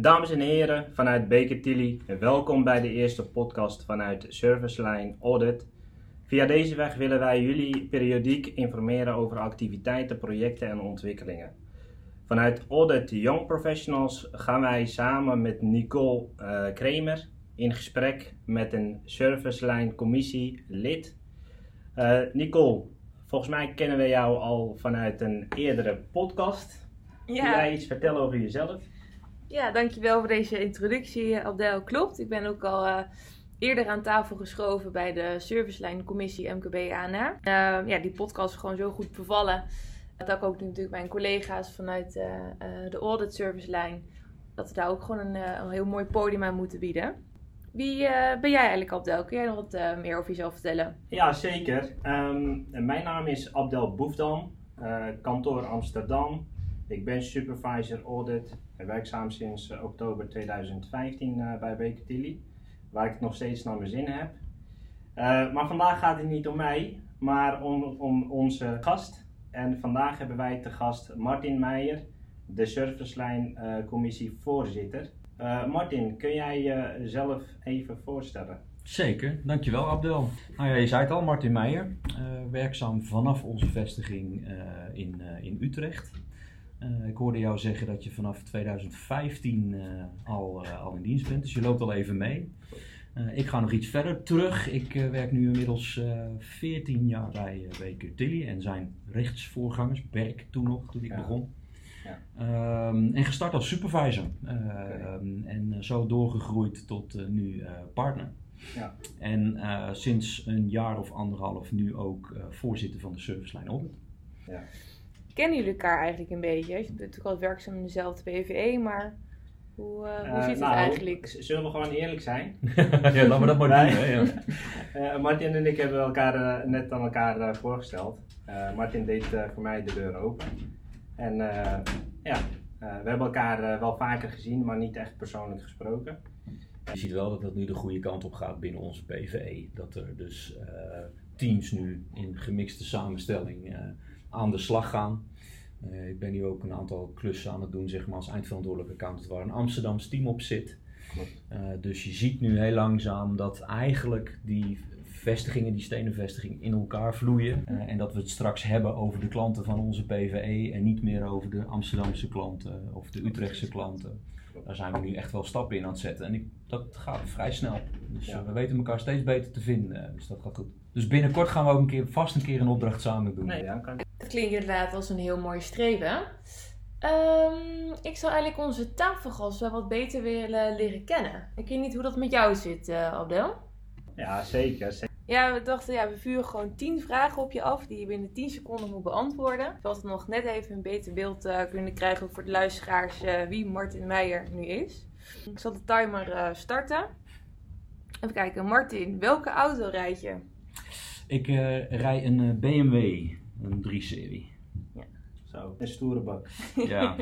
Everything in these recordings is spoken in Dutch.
Dames en heren vanuit Baker Tilly, welkom bij de eerste podcast vanuit Serviceline Audit. Via deze weg willen wij jullie periodiek informeren over activiteiten, projecten en ontwikkelingen. Vanuit Audit Young Professionals gaan wij samen met Nicole uh, Kremer in gesprek met een Serviceline Commissie lid. Uh, Nicole, volgens mij kennen we jou al vanuit een eerdere podcast. Ja. Kun jij iets vertellen over jezelf? Ja, dankjewel voor deze introductie, Abdel. Klopt, ik ben ook al uh, eerder aan tafel geschoven bij de servicelijn commissie MKB ANR. Uh, ja, die podcast is gewoon zo goed bevallen. Dat ik ook natuurlijk mijn collega's vanuit uh, de audit servicelijn, dat we daar ook gewoon een, een, heel mooi podium aan moeten bieden. Wie ben jij eigenlijk, Abdel? Kun jij nog wat meer over jezelf vertellen? Ja, zeker. Um, mijn naam is Abdel Boefdam, kantoor Amsterdam. Ik ben supervisor audit werkzaam sinds uh, oktober 2015 uh, bij Baker Tilly, waar ik het nog steeds naar mijn zin heb. Uh, maar vandaag gaat het niet om mij, maar om, om onze gast. En vandaag hebben wij te gast Martin Meijer, de Servicelijn Commissie voorzitter. Martin, kun jij jezelf even voorstellen? Zeker, dankjewel Abdel. Nou ja, je zei het al, Martin Meijer, werkzaam vanaf onze vestiging in, in Utrecht. Uh, ik hoorde jou zeggen dat je vanaf 2015 uh, eh, al, uh, al in dienst bent, dus je loopt al even mee. ik ga nog iets verder terug. Ik werk nu inmiddels 14 jaar bij Baker Tilly en zijn rechtsvoorgangers, Berk toen nog, toen ik ja. begon. Ja. Um, en gestart als supervisor okay. um, en zo doorgegroeid tot nu partner. Ja. En sinds een jaar of anderhalf nu ook voorzitter van de servicelijn Audit. Ja kennen jullie elkaar eigenlijk een beetje? Je bent natuurlijk al werkzaam in dezelfde BVE, maar hoe, uh, hoe uh, zit nou, het eigenlijk? Zullen we gewoon eerlijk zijn? ja, laten we dat maar doen. Hè, ja. uh, Martin en ik hebben elkaar net aan elkaar voorgesteld. Martin deed voor mij de deur open. En ja, we hebben elkaar wel vaker gezien, maar niet echt persoonlijk gesproken. Je ziet wel dat dat nu de goede kant op gaat binnen onze BVE. Dat er dus teams nu in gemixte samenstelling aan de slag gaan. Uh, ik ben nu ook een aantal klussen aan het doen, zeg maar, als eindverantwoordelijke accountant, waar een Amsterdams team op zit. Uh, dus je ziet nu heel langzaam dat eigenlijk die vestigingen, die stenen vestigingen, in elkaar vloeien. Uh, en dat we het straks hebben over de klanten van onze PVE en niet meer over de Amsterdamse klanten of de Utrechtse klanten. Daar zijn we nu echt wel stappen in aan het zetten. En ik, dat gaat vrij snel. Dus ja. we weten elkaar steeds beter te vinden. Dus dat gaat goed. Dus binnenkort gaan we ook een keer, vast een keer een opdracht samen doen. Nee, ja, kan. Dat klinkt inderdaad als een heel mooi streven. Um, ik zou eigenlijk onze tafelgast wel wat beter willen leren kennen. Ik weet niet hoe dat met jou zit, uh, Abdel. Ja, zeker, zeker. Ja, we dachten, ja, we vuren gewoon 10 vragen op je af die je binnen 10 seconden moet beantwoorden. Zodat we nog net even een beter beeld uh, kunnen krijgen voor de luisteraars uh, wie Martin Meijer nu is. Ik zal de timer starten. Even kijken, Martin, welke auto rijd je? Ik rij een BMW een 3-serie. Zo, een stoere bak. Ja.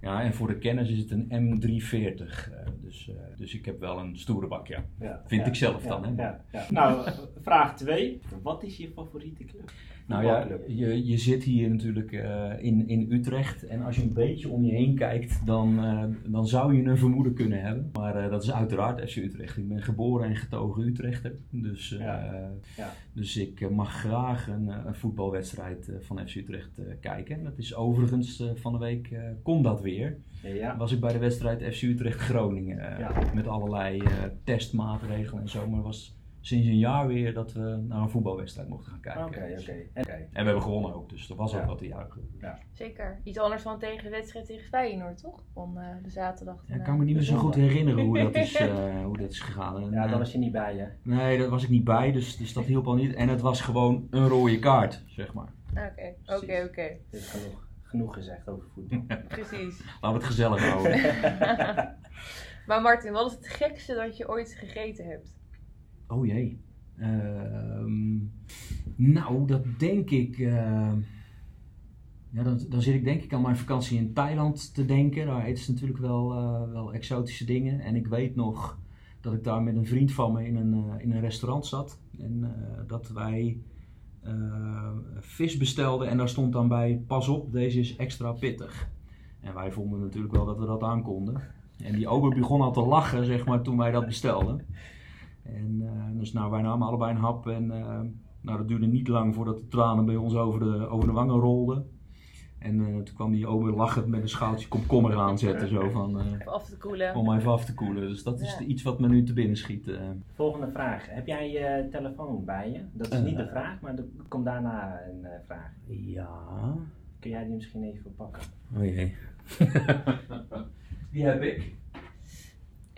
ja, en voor de kennis is het een M340. Uh, dus, uh, dus ik heb wel een stoere bak, ja. ja Vind ik zelf dan. Hè? Ja, Nou, vraag 2. Wat is je favoriete club? Nou ja, je, je zit hier natuurlijk uh, in, in Utrecht en als je een beetje om je heen kijkt, dan, uh, dan zou je een vermoeden kunnen hebben. Maar uh, dat is uiteraard FC Utrecht. Ik ben geboren en getogen Utrechter, dus, ja. Ja. dus ik mag graag een, een voetbalwedstrijd van FC Utrecht kijken. Dat is overigens van de week, kon dat weer. Ja. Was ik bij de wedstrijd FC Utrecht Groningen met allerlei testmaatregelen en zo, maar was sinds een jaar weer dat we naar een voetbalwedstrijd mochten gaan kijken. Oké, dus, oké. En, en, we hebben gewonnen ook, dus er was ook wat te juichen. Ja. Zeker. Iets anders dan tegen de wedstrijd tegen Feyenoord, toch? Van uh, de zaterdag. Ja, ik kan me niet meer zo goed herinneren hoe dat is, uh, hoe dat is gegaan. En, ja, daar was je niet bij, hè? Nee, dat was ik niet bij, dus, dus dat hielp al niet. En het was gewoon een rode kaart, zeg maar. Oké, oké, oké. Dit is genoeg, genoeg gezegd over voetbal. Precies. Laten we het gezellig houden. maar Martin, wat is het gekste dat je ooit gegeten hebt? Oh jee. Ehm, nou, dat denk ik. Uh, ja, dan, dan zit ik denk ik aan mijn vakantie in Thailand te denken. Daar eten ze natuurlijk wel, uh, wel exotische dingen. En ik weet nog dat ik daar met een vriend van me in een, uh, in een restaurant zat. En dat wij vis bestelden. En daar stond dan bij: pas op, deze is extra pittig. En wij vonden natuurlijk wel dat we dat aankonden. En die ober begon al te lachen, zeg maar, toen wij dat bestelden. En eh, dus nou, wij namen allebei een hap en eh, nou, dat duurde niet lang voordat de tranen bij ons over de, over de wangen rolden. En eh, toen kwam die ober lachend met een schaaltje komkommer aanzetten, zo van, eh, Even af te koelen. om even af te koelen. Dus dat is Ja. iets wat me nu te binnen schiet. eh. Volgende vraag. Heb jij je telefoon bij je? Dat is niet de vraag, maar er komt daarna een eh, vraag. Ja. Kun jij die misschien even pakken? Oh jee. Die heb ik.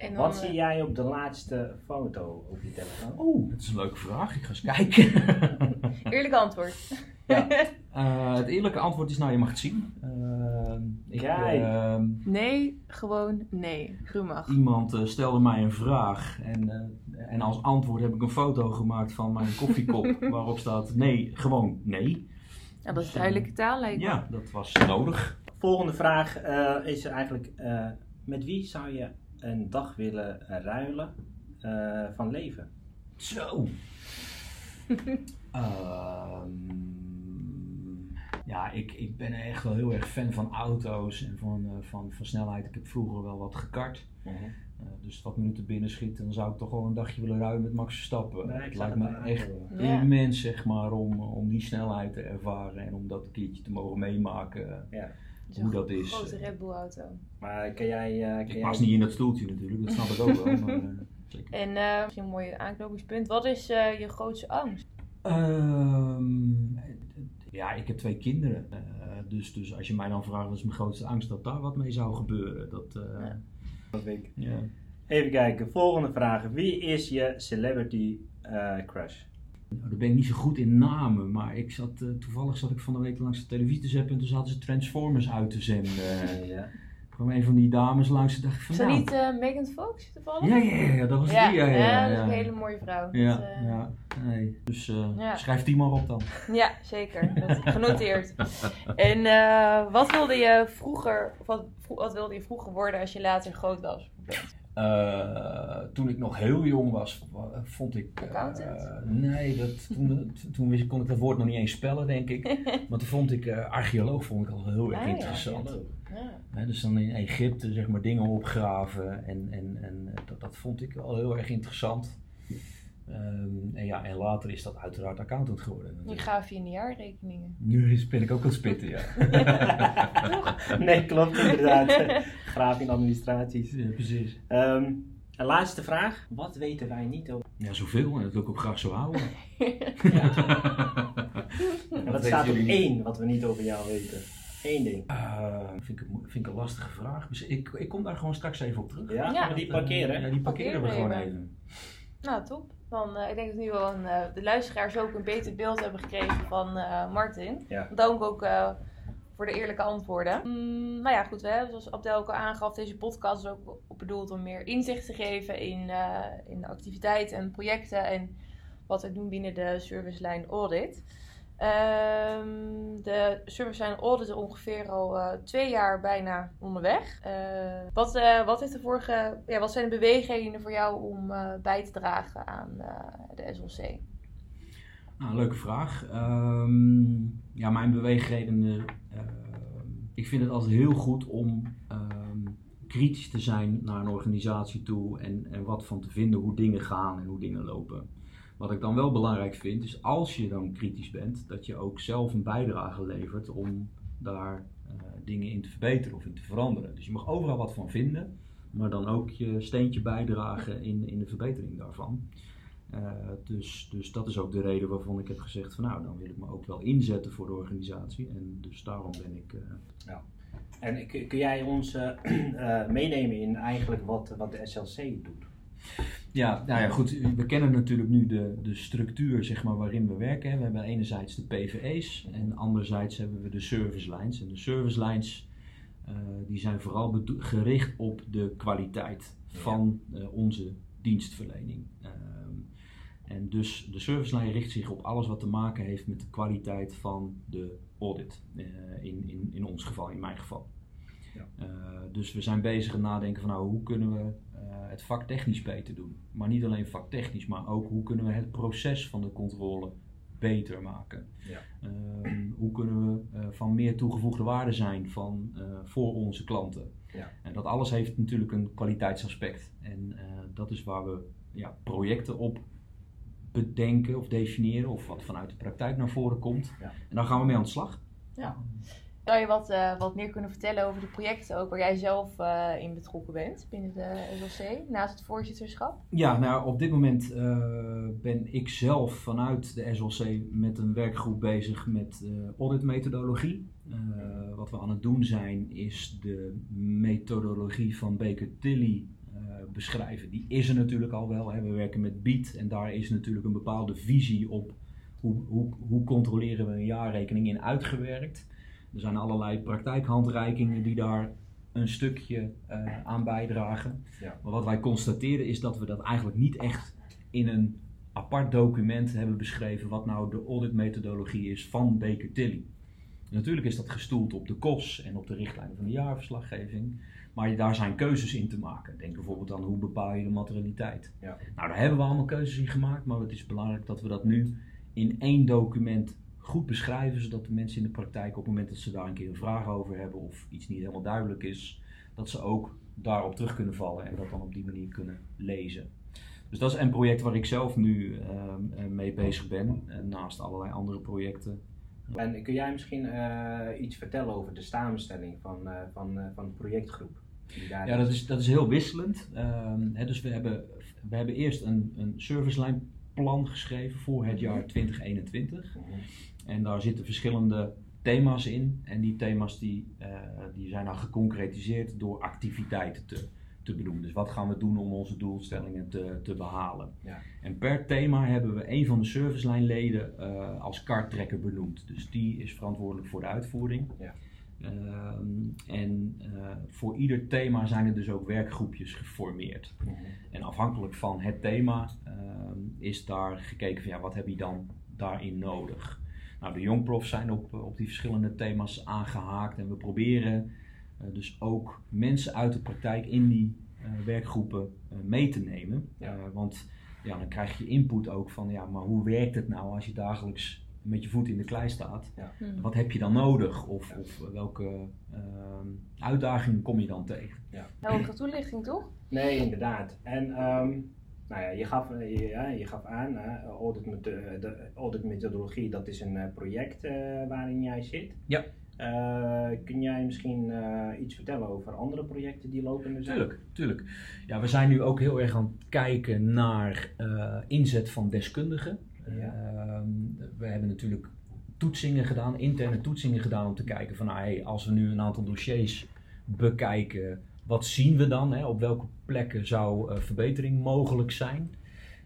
En Wat eh, zie jij op de laatste foto op je telefoon? Oh, dat is een leuke vraag. Ik ga eens kijken. Eerlijk antwoord. Ja. Eh, het eerlijke antwoord is, nou, je mag het zien. Eh, ik, eh, Nee, gewoon nee. U mag. iemand eh, stelde mij een vraag en, eh, en als antwoord heb ik een foto gemaakt van mijn koffiekop waarop staat nee, gewoon nee. Ja, dat is duidelijke taal lijkt me. Ja, dat was nodig. Volgende vraag eh, is eigenlijk: eh, met wie zou je een dag willen ruilen eh, van leven? Zo. Ehm, ja, ik, ik ben echt wel heel erg fan van auto's en van, eh, van, van snelheid. Ik heb vroeger wel wat gekart. Eh, dus wat minuten binnen schiet, dan zou ik toch wel een dagje willen ruilen met Max Verstappen. Nee, ik het lijkt me echt. Ja. immens, zeg maar, om, om die snelheid te ervaren en om dat een keertje te mogen meemaken. Ja. Hoe dat is. grote Red Bull auto. Maar kan jij. eh, kan Ik jij... pas niet in dat stoeltje natuurlijk, dat snap ik ook wel. Maar, eh, zeker. En eh, misschien een mooi aanknopingspunt. Wat is eh, je grootste angst? Ehm, ja, ik heb twee kinderen. Eh, dus, dus als je mij dan vraagt, wat is mijn grootste angst dat daar wat mee zou gebeuren? Dat, eh, Ja. Dat weet ik. ja. Even kijken, volgende vraag. Wie is je celebrity eh, crush? Nou, daar ben ik niet zo goed in namen, maar ik zat, eh, toevallig zat ik van de week langs de televisie te zappen en toen zaten ze Transformers uit te zenden. ja. Er kwam een van die dames langs en dacht ik van Is dat nou, niet eh, Megan Fox toevallig? ja, ja, ja, dat was ja, die. Ja, ja, ja, dat is een hele mooie vrouw. Ja, Dus, eh, ja, nee. Dus eh, Ja. schrijf die maar op dan. Ja, zeker. Dat genoteerd. En eh, wat wilde je vroeger, of wat, wat wilde je vroeger worden als je later groot was? Eh, toen ik nog heel jong was, wa- vond ik. Accountant? nee, dat, toen, toen kon ik dat woord nog niet eens spellen, denk ik. Maar toen vond ik eh, archeoloog vond ik al heel erg Ah, interessant. Ja. Dus dan in Egypte zeg maar dingen opgraven en, en, en dat, dat vond ik al heel erg interessant. Ehm, en, ja, en later is dat uiteraard accountant geworden. Nu gaaf je in de jaarrekeningen. Nu is- ben ik ook aan het spitten, ja. nee, klopt inderdaad. Graaf in administraties. ja precies. Ehm, een laatste vraag. Wat weten wij niet over... Ja, zoveel en dat wil ik ook graag zo houden. En wat staat op één wat we niet over jou weten? Eén ding. Eh, vind, ik, vind ik een lastige vraag. Dus ik, ik kom daar gewoon straks even op terug. Ja, Ja. maar die parkeren. Ja, die parkeren we Parkeren gewoon even. even. Nou, top. Dan, eh, ik denk dat nu wel een, eh, de luisteraars ook een beter beeld hebben gekregen van eh, Martin. Ja. Dank ook voor de eerlijke antwoorden. Mm, nou ja, goed. Hè, zoals Abdel ook al aangaf, deze podcast is ook bedoeld om meer inzicht te geven in, in de activiteiten en projecten en wat we doen binnen de servicelijn audit. Ehm, de servicelijn audit is ongeveer al eh, twee jaar bijna onderweg. Eh, wat, eh, wat, heeft de vorige, ja, wat zijn de bewegingen voor jou om bij te dragen aan de SLC? Nou, leuke vraag. Ehm, ja, mijn beweegredenen. ik vind het altijd heel goed om ehm, kritisch te zijn naar een organisatie toe en, en wat van te vinden, hoe dingen gaan en hoe dingen lopen. Wat ik dan wel belangrijk vind, is als je dan kritisch bent, dat je ook zelf een bijdrage levert om daar eh, dingen in te verbeteren of in te veranderen. Dus je mag overal wat van vinden, maar dan ook je steentje bijdragen in, in de verbetering daarvan. Eh, dus, dus dat is ook de reden waarvan ik heb gezegd van nou, dan wil ik me ook wel inzetten voor de organisatie. En dus daarom ben ik... eh, En kun, jij ons meenemen in eigenlijk wat, wat de SLC doet? Ja, nou ja, goed. We kennen natuurlijk nu de, de structuur zeg maar, waarin we werken. We hebben enerzijds de PVE's en anderzijds hebben we de service lines. En de service lines eh, die zijn vooral gericht op de kwaliteit van eh, onze dienstverlening. Ehm, en dus de service line richt zich op alles wat te maken heeft met de kwaliteit van de audit. eh, in, in, in ons geval, in mijn geval. Ja. Eh, dus we zijn bezig aan nadenken van nou, hoe kunnen we eh, het vaktechnisch beter doen. Maar niet alleen vaktechnisch, maar ook hoe kunnen we het proces van de controle beter maken? Ja. Ehm, hoe kunnen we eh, van meer toegevoegde waarde zijn van, eh, voor onze klanten? Ja. En dat alles heeft natuurlijk een kwaliteitsaspect. En eh, dat is waar we ja, projecten op bedenken of definiëren, of wat vanuit de praktijk naar voren komt. Ja. En dan gaan we mee aan de slag. Zou je wat, eh, wat meer kunnen vertellen over de projecten ook waar jij zelf eh, in betrokken bent binnen de SLC, naast het voorzitterschap? Ja, nou op dit moment eh, ben ik zelf vanuit de SLC met een werkgroep bezig met auditmethodologie. Wat we aan het doen zijn is de methodologie van Baker Tilly beschrijven. Die is er natuurlijk al wel. Hè. We werken met BEAT en daar is natuurlijk een bepaalde visie op hoe, hoe, hoe controleren we een jaarrekening in uitgewerkt. Er zijn allerlei praktijkhandreikingen die daar een stukje eh, aan bijdragen. Ja. Maar wat wij constateren is dat we dat eigenlijk niet echt in een apart document hebben beschreven wat nou de auditmethodologie is van Baker Tilly. Natuurlijk is dat gestoeld op de KOS en op de richtlijnen van de jaarverslaggeving, maar daar zijn keuzes in te maken. Denk bijvoorbeeld aan hoe bepaal je de materialiteit. Ja. Nou, daar hebben we allemaal keuzes in gemaakt, maar het is belangrijk dat we dat nu in één document goed beschrijven, zodat de mensen in de praktijk op het moment dat ze daar een keer een vraag over hebben of iets niet helemaal duidelijk is, dat ze ook daarop terug kunnen vallen en dat dan op die manier kunnen lezen. Dus dat is een project waar ik zelf nu ehm, eh, mee bezig ben, eh, naast allerlei andere projecten. En kun jij misschien eh, iets vertellen over de samenstelling van, van, van de projectgroep? Ja, dat is, dat is heel wisselend. Ehm, hè, dus we hebben, we hebben eerst een, een servicelijn plan geschreven voor het jaar 2021. Mhm. En daar zitten verschillende thema's in. En die thema's die, eh, die zijn dan geconcretiseerd door activiteiten te, te benoemen. Dus wat gaan we doen om onze doelstellingen te, te behalen. Ja. En per thema hebben we een van de servicelijnleden eh als karttrekker benoemd. Dus die is verantwoordelijk voor de uitvoering. Ja. Ehm, en eh, voor ieder thema zijn er dus ook werkgroepjes geformeerd. Mhm. En afhankelijk van het thema ehm, is daar gekeken van ja, wat heb je dan daarin nodig. Nou, de jongprofs zijn op, op die verschillende thema's aangehaakt en we proberen eh, dus ook mensen uit de praktijk in die eh, werkgroepen eh, mee te nemen. Ja. Eh, want ja, dan krijg je input ook van ja, maar hoe werkt het nou als je dagelijks met je voet in de klei staat? Hm. Wat heb je dan nodig of, Ja. of welke ehm, uitdagingen kom je dan tegen? Helderige toelichting toch? Nee, inderdaad. En ehm, nou ja, je, gaf, eh, je, ja, je gaf aan, hè, audit met de, auditmethodologie, dat is een eh, project eh, waarin jij zit. Ja. Eh, kun jij misschien eh, iets vertellen over andere projecten die lopende zijn? Tuurlijk, tuurlijk. Ja, we zijn nu ook heel erg aan het kijken naar eh, inzet van deskundigen. Ja. Ehm, we hebben natuurlijk toetsingen gedaan, interne toetsingen gedaan om te kijken van hey, als we nu een aantal dossiers bekijken, wat zien we dan? Hè? Op welke plekken zou eh, verbetering mogelijk zijn?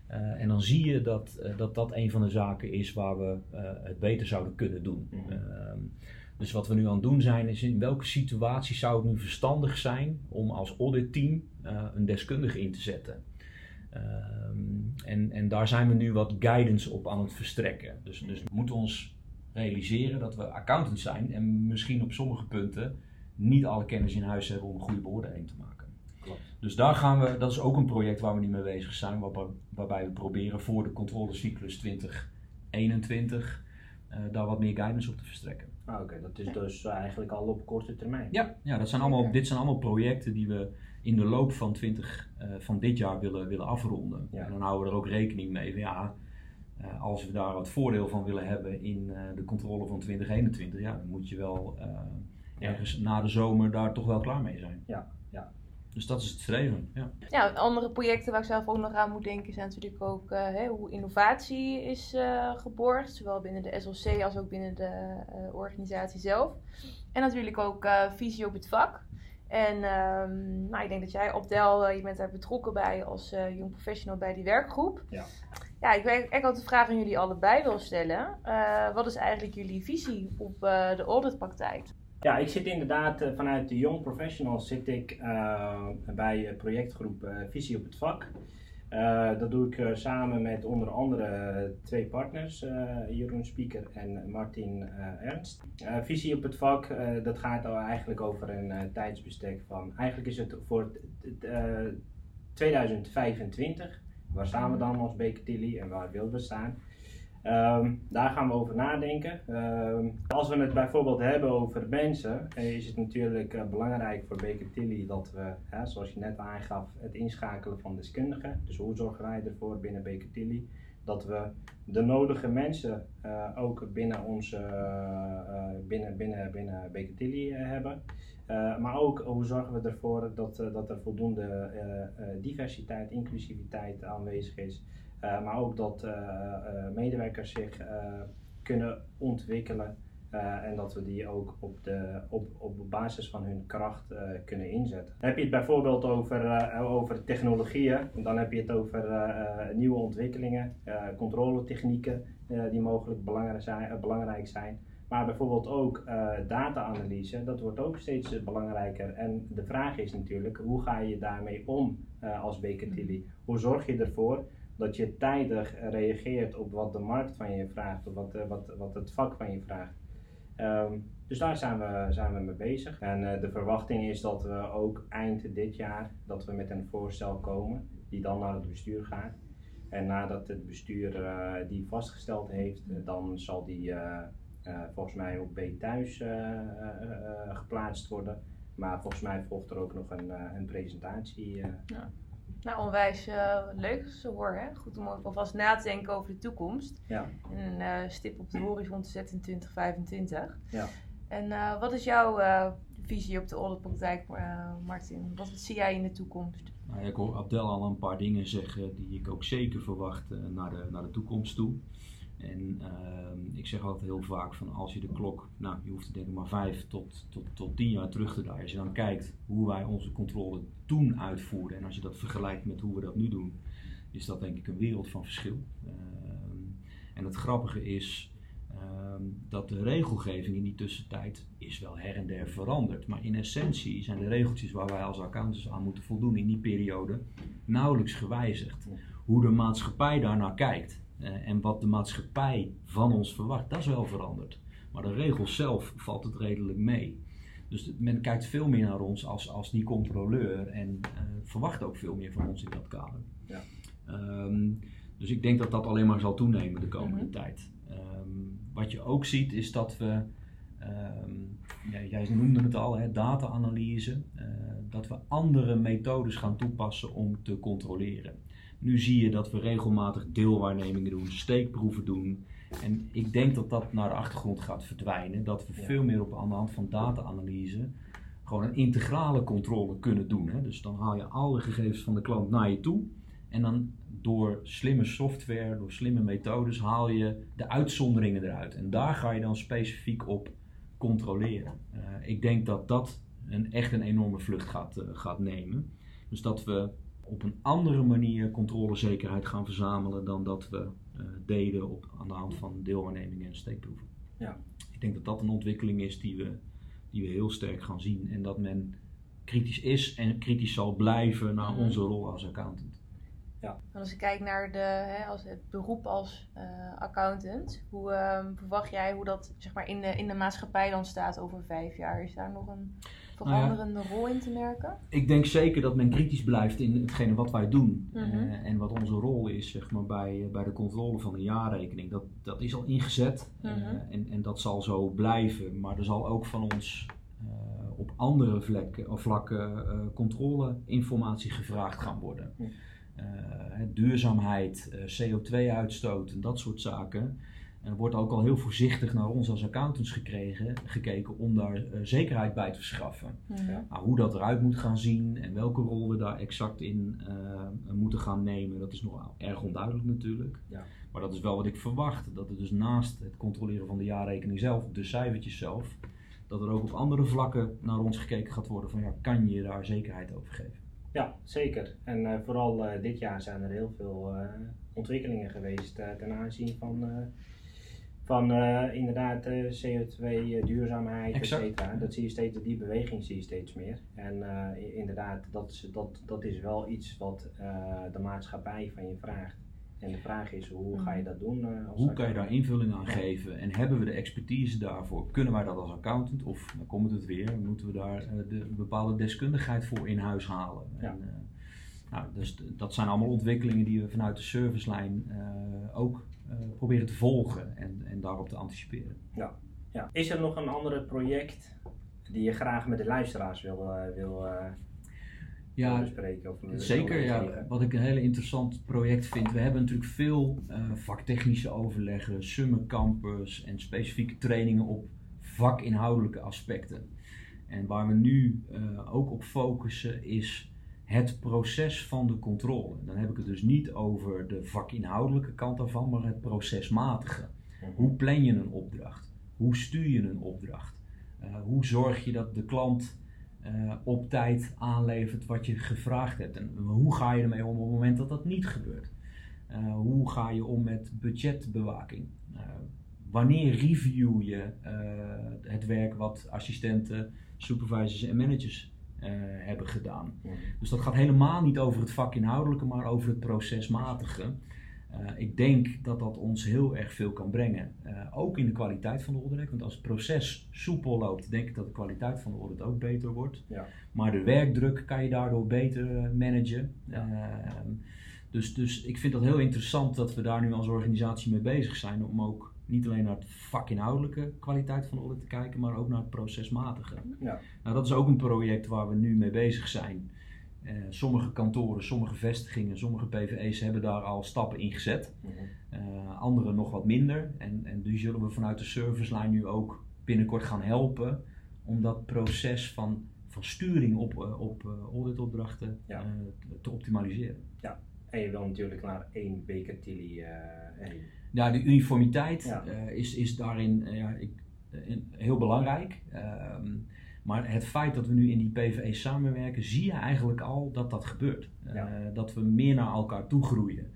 Eh, en dan zie je dat, eh, dat dat een van de zaken is waar we het beter zouden kunnen doen. Mhm. Ehm, dus wat we nu aan het doen zijn, is in welke situatie zou het nu verstandig zijn om als auditteam een deskundige in te zetten. Ehm, en, en daar zijn we nu wat guidance op aan het verstrekken. Dus, dus we moeten ons realiseren dat we accountants zijn en misschien op sommige punten niet alle kennis in huis hebben om een goede beoordeling te maken. Klopt. Dus daar gaan we, dat is ook een project waar we nu mee bezig zijn, waarbij, waarbij we proberen voor de controlecyclus 2021 eh, daar wat meer guidance op te verstrekken. Ah, Oké, dat is dus eigenlijk al op korte termijn. Ja, ja dat zijn allemaal, dit zijn allemaal projecten die we in de loop van, 20, eh, van dit jaar willen, willen afronden. Ja. En dan houden we er ook rekening mee van ja, eh, als we daar wat voordeel van willen hebben in eh, de controle van 2021, ja, dan moet je wel eh. Ergens na de zomer daar toch wel klaar mee zijn. Ja, ja. Dus dat is het streven. Ja. Ja, andere projecten waar ik zelf ook nog aan moet denken zijn natuurlijk ook eh, hè, hoe innovatie is eh, geborgd. Zowel binnen de SLC als ook binnen de eh, organisatie zelf. En natuurlijk ook eh, visie op het vak. En ehm, nou, ik denk dat jij, Abdel, eh, je bent daar betrokken bij als eh jong professional bij die werkgroep. Ja. Ja, ik wil eigenlijk ook de vraag aan jullie allebei wil stellen. Eh, wat is eigenlijk jullie visie op eh, de auditpraktijk? Ja, ik zit inderdaad eh, vanuit de Young Professionals zit ik eh, bij eh, projectgroep Visie op het Vak. Dat doe ik samen met onder andere twee partners, Jeroen Spieker en Martin Ernst. Visie op het vak, dat gaat al eigenlijk over een tijdsbestek van, eigenlijk is het voor het, het, eh, 2025. Waar staan we dan als Baker Tilly en waar willen we staan? Ehm, daar gaan we over nadenken. Ehm, als we het bijvoorbeeld hebben over mensen, eh, is het natuurlijk eh, belangrijk voor Baker Tilly dat we, hè, zoals je net aangaf, het inschakelen van deskundigen. Dus hoe zorgen wij ervoor binnen Baker Tilly dat we de nodige mensen uh, ook binnen onze binnen, binnen, binnen Baker hebben. maar ook hoe zorgen we ervoor dat, dat er voldoende diversiteit, inclusiviteit aanwezig is. Eh, maar ook dat eh, eh, medewerkers zich kunnen ontwikkelen. en dat we die ook op, de, op, op basis van hun kracht kunnen inzetten. Heb je het bijvoorbeeld over, over technologieën, dan heb je het over nieuwe ontwikkelingen, controletechnieken die mogelijk belangrijk zijn. belangrijk zijn. Maar bijvoorbeeld ook data-analyse, dat wordt ook steeds belangrijker. En de vraag is natuurlijk, hoe ga je daarmee om als Baker Tilly? Hoe zorg je ervoor dat je tijdig reageert op wat de markt van je vraagt, of wat, eh, wat, wat het vak van je vraagt. Ehm, dus daar zijn we, zijn we mee bezig. En uh, de verwachting is dat we ook eind dit jaar dat we met een voorstel komen die dan naar het bestuur gaat. En nadat het bestuur uh, die vastgesteld heeft, dan zal die volgens mij op B thuis geplaatst worden. Maar volgens mij volgt er ook nog een, een presentatie. Ja. Nou, onwijs uh, leuk zo hoor. Hè? Goed om alvast na te denken over de toekomst. Ja. En een uh, stip op de horizon te zetten in 2025. Ja. En uh, wat is jouw visie op de auditpraktijk, Martin? Wat zie jij in de toekomst? Nou, ik hoor Abdel al een paar dingen zeggen die ik ook zeker verwacht naar, de, naar de toekomst toe. En ehm, ik zeg altijd heel vaak van als je de klok, nou je hoeft denk ik maar vijf tot, tot, tot tien jaar terug te draaien. Als je dan kijkt hoe wij onze controle toen uitvoerden en als je dat vergelijkt met hoe we dat nu doen, is dat denk ik een wereld van verschil. Ehm, en het grappige is ehm, dat de regelgeving in die tussentijd is wel her en der veranderd. Maar in essentie zijn de regeltjes waar wij als accountants aan moeten voldoen in die periode nauwelijks gewijzigd. Hoe de maatschappij daarnaar kijkt uh, en wat de maatschappij van ons verwacht, dat is wel veranderd. Maar de regels zelf valt het redelijk mee. Dus men kijkt veel meer naar ons als, als die controleur en uh, verwacht ook veel meer van ons in dat kader. Ja. Um, dus ik denk dat dat alleen maar zal toenemen de komende mm -hmm. tijd. Um, wat je ook ziet is dat we, um, ja, jij noemde het al, data-analyse, uh, dat we andere methodes gaan toepassen om te controleren. Nu zie je dat we regelmatig deelwaarnemingen doen, steekproeven doen. En ik denk dat dat naar de achtergrond gaat verdwijnen. Dat we veel meer op aan de hand van data-analyse gewoon een integrale controle kunnen doen. Hè. Dus dan haal je alle gegevens van de klant naar je toe. En dan door slimme software, door slimme methodes, haal je de uitzonderingen eruit. En daar ga je dan specifiek op controleren. Uh, ik denk dat dat een, echt een enorme vlucht gaat, uh, gaat nemen. Dus dat we op een andere manier controlezekerheid gaan verzamelen dan dat we uh, deden op, aan de hand van deelwaarnemingen en steekproeven. Ja. Ik denk dat dat een ontwikkeling is die we, die we heel sterk gaan zien en dat men kritisch is en kritisch zal blijven naar mhm. onze rol als accountant. Ja. Als ik kijk naar de, hè, als het beroep als uh, accountant, hoe uh, verwacht jij hoe dat zeg maar, in, de, in de maatschappij dan staat over vijf jaar? Is daar nog een veranderende nou rol in te merken? Ik denk zeker dat men kritisch blijft in hetgene wat wij doen. Mm -hmm. uh, en wat onze rol is zeg maar, bij, eh, bij de controle van de jaarrekening. Dat, dat is al ingezet mm -hmm. en, en dat zal zo blijven. Maar er zal ook van ons op andere vlekken, of vlakken controleinformatie gevraagd gaan worden. Mm duurzaamheid, CO2-uitstoot en dat soort zaken. En er wordt ook al heel voorzichtig naar ons als accountants gekregen, gekeken om daar uh, zekerheid bij te verschaffen. Ja. Nou, hoe dat eruit moet gaan zien en welke rol we daar exact in uh, moeten gaan nemen, dat is nog erg onduidelijk natuurlijk. Ja. Maar dat is wel wat ik verwacht. Dat er dus naast het controleren van de jaarrekening zelf, de cijfertjes zelf, dat er ook op andere vlakken naar ons gekeken gaat worden van ja, kan je daar zekerheid over geven? Ja, zeker. En uh, vooral dit jaar zijn er heel veel ontwikkelingen geweest ten aanzien van van uh, inderdaad uh, CO2, uh, duurzaamheid, etc. Dat zie je steeds, die beweging zie je steeds meer. En inderdaad, dat is, dat, dat is wel iets wat de maatschappij van je vraagt. En de vraag is, hoe ga je dat doen? hoe kan je daar invulling aan geven? En hebben we de expertise daarvoor? Kunnen wij dat als accountant? Of, dan komt het weer, moeten we daar de bepaalde deskundigheid voor in huis halen? Ja. En, Nou, dus dat zijn allemaal ontwikkelingen die we vanuit de servicelijn eh, ook eh, proberen te volgen en, en daarop te anticiperen. Ja. Is er nog een andere project die je graag met de luisteraars wil, eh, wil, eh, Ja, bespreken? Of Zeker, ja. Wat ik een heel interessant project vind. We hebben natuurlijk veel eh, vaktechnische overleggen, summercampus en specifieke trainingen op vakinhoudelijke aspecten. En waar we nu eh, ook op focussen is het proces van de controle. Dan heb ik het dus niet over de vakinhoudelijke kant daarvan, maar het procesmatige. Mhm. Hoe plan je een opdracht? Hoe stuur je een opdracht? Eh, hoe zorg je dat de klant eh, op tijd aanlevert wat je gevraagd hebt? En hoe ga je ermee om op het moment dat dat niet gebeurt? Eh, hoe ga je om met budgetbewaking? Wanneer review je het werk wat assistenten, supervisors en managers eh, hebben gedaan? Dus dat gaat helemaal niet over het vakinhoudelijke, maar over het procesmatige. Eh, ik denk dat dat ons heel erg veel kan brengen. Eh, ook in de kwaliteit van de audit. Want als het proces soepel loopt, denk ik dat de kwaliteit van de audit ook beter wordt. Ja. Maar de werkdruk kan je daardoor beter managen. Ja. Ehm, dus, dus ik vind dat heel interessant dat we daar nu als organisatie mee bezig zijn. Om ook niet alleen naar het vakinhoudelijke kwaliteit van de audit te kijken, maar ook naar het procesmatige. Ja. Nou, dat is ook een project waar we nu mee bezig zijn. Eh, sommige kantoren, sommige vestigingen, sommige PVE's hebben daar al stappen in gezet. Mhm. Eh, andere nog wat minder. En, en die zullen we vanuit de servicelijn nu ook binnenkort gaan helpen om dat proces van, van sturing op, eh, op auditopdrachten Ja. te- te optimaliseren. En je wil natuurlijk naar één beker Tilly eh, heen. Ja, de uniformiteit Ja. eh, is, is daarin eh, ja, ik, eh, in- heel belangrijk. Ehm, maar het feit dat we nu in die PVE samenwerken, zie je eigenlijk al dat dat gebeurt. Dat we meer naar elkaar toe groeien.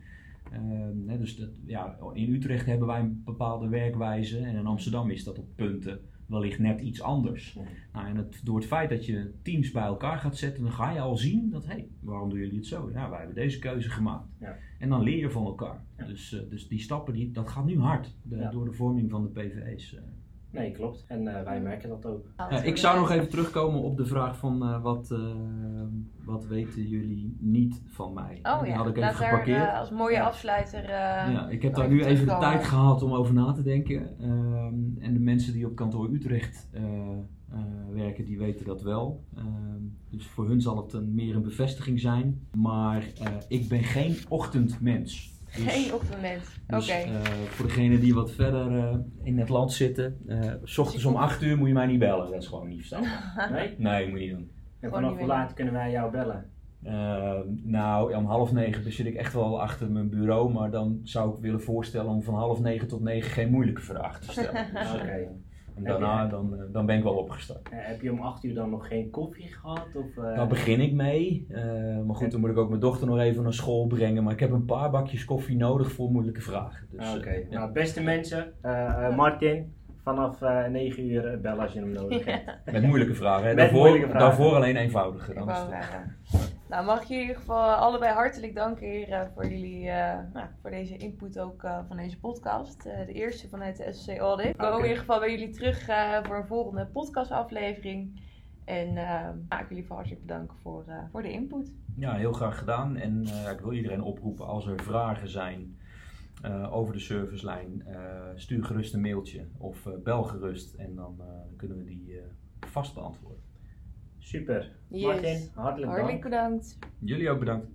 Ehm, dus dat, ja, in Utrecht hebben wij een bepaalde werkwijze en in Amsterdam is dat op punten wellicht net iets anders. Nou, en het, door het feit dat je teams bij elkaar gaat zetten, dan ga je al zien dat, hé, hey, waarom doen jullie het zo? Ja, wij hebben deze keuze gemaakt. Ja. En dan leer je van elkaar. Ja. Dus, eh, dus die stappen, die, dat gaat nu hard de- door de vorming van de PVE's. Nee, klopt. En eh, wij merken dat ook. Ja, ik zou nog even terugkomen op de vraag van eh, wat, eh, wat weten jullie niet van mij? Oh ja, had ik laat even daar geparkeerd. eh, als mooie Ja. afsluiter. eh, Ja, ik heb daar nu even de tijd gehad om over na te denken. Ehm, en de mensen die op kantoor Utrecht eh, eh, werken, die weten dat wel. Ehm, dus voor hun zal het een, meer een bevestiging zijn. Maar eh, ik ben geen ochtendmens. Dus, Geen ochtendmens. Oké. dus, eh, voor degenen die wat verder eh, in het land zitten, eh, s ochtends om 8 uur moet je mij niet bellen. Dat is gewoon niet verstandig. Nee? Nee, moet je niet doen. En Gewoon vanaf hoe laat kunnen wij jou bellen? Eh, nou, om half negen zit ik echt wel achter mijn bureau, maar dan zou ik willen voorstellen om van half negen tot negen geen moeilijke vragen te stellen. Dus, Oké. eh, en daarna dan, eh, dan ben ik wel opgestart. Eh, heb je om 8 uur dan nog geen koffie gehad? Of, eh, Daar begin ik mee. Eh, maar goed, dan moet ik ook mijn dochter nog even naar school brengen. Maar ik heb een paar bakjes koffie nodig voor moeilijke vragen. Dus, Ah, Oké, ja. nou beste mensen, eh, eh, Martin, vanaf eh 9 uur bellen als je hem nodig hebt. Met moeilijke vragen. Hè. Met Daarvoor, moeilijke vragen. daarvoor alleen eenvoudige. Dan is het-. Nou, mag ik je in ieder geval allebei hartelijk danken, heren, voor jullie, eh, nou, voor deze input ook eh, van deze podcast. Eh, de eerste vanuit de SCC Audit. Ik kom Oké. in ieder geval bij jullie terug eh, voor een volgende podcastaflevering. En eh, ik wil jullie van hartelijk bedanken voor, eh, voor de input. Ja, heel graag gedaan. En eh, ik wil iedereen oproepen als er vragen zijn eh, over de servicelijn, eh, stuur gerust een mailtje of eh, bel gerust en dan eh, kunnen we die eh, vast beantwoorden. Super. Yes. Martin, hartelijk dank. Hartelijk bedankt. Jullie ook bedankt.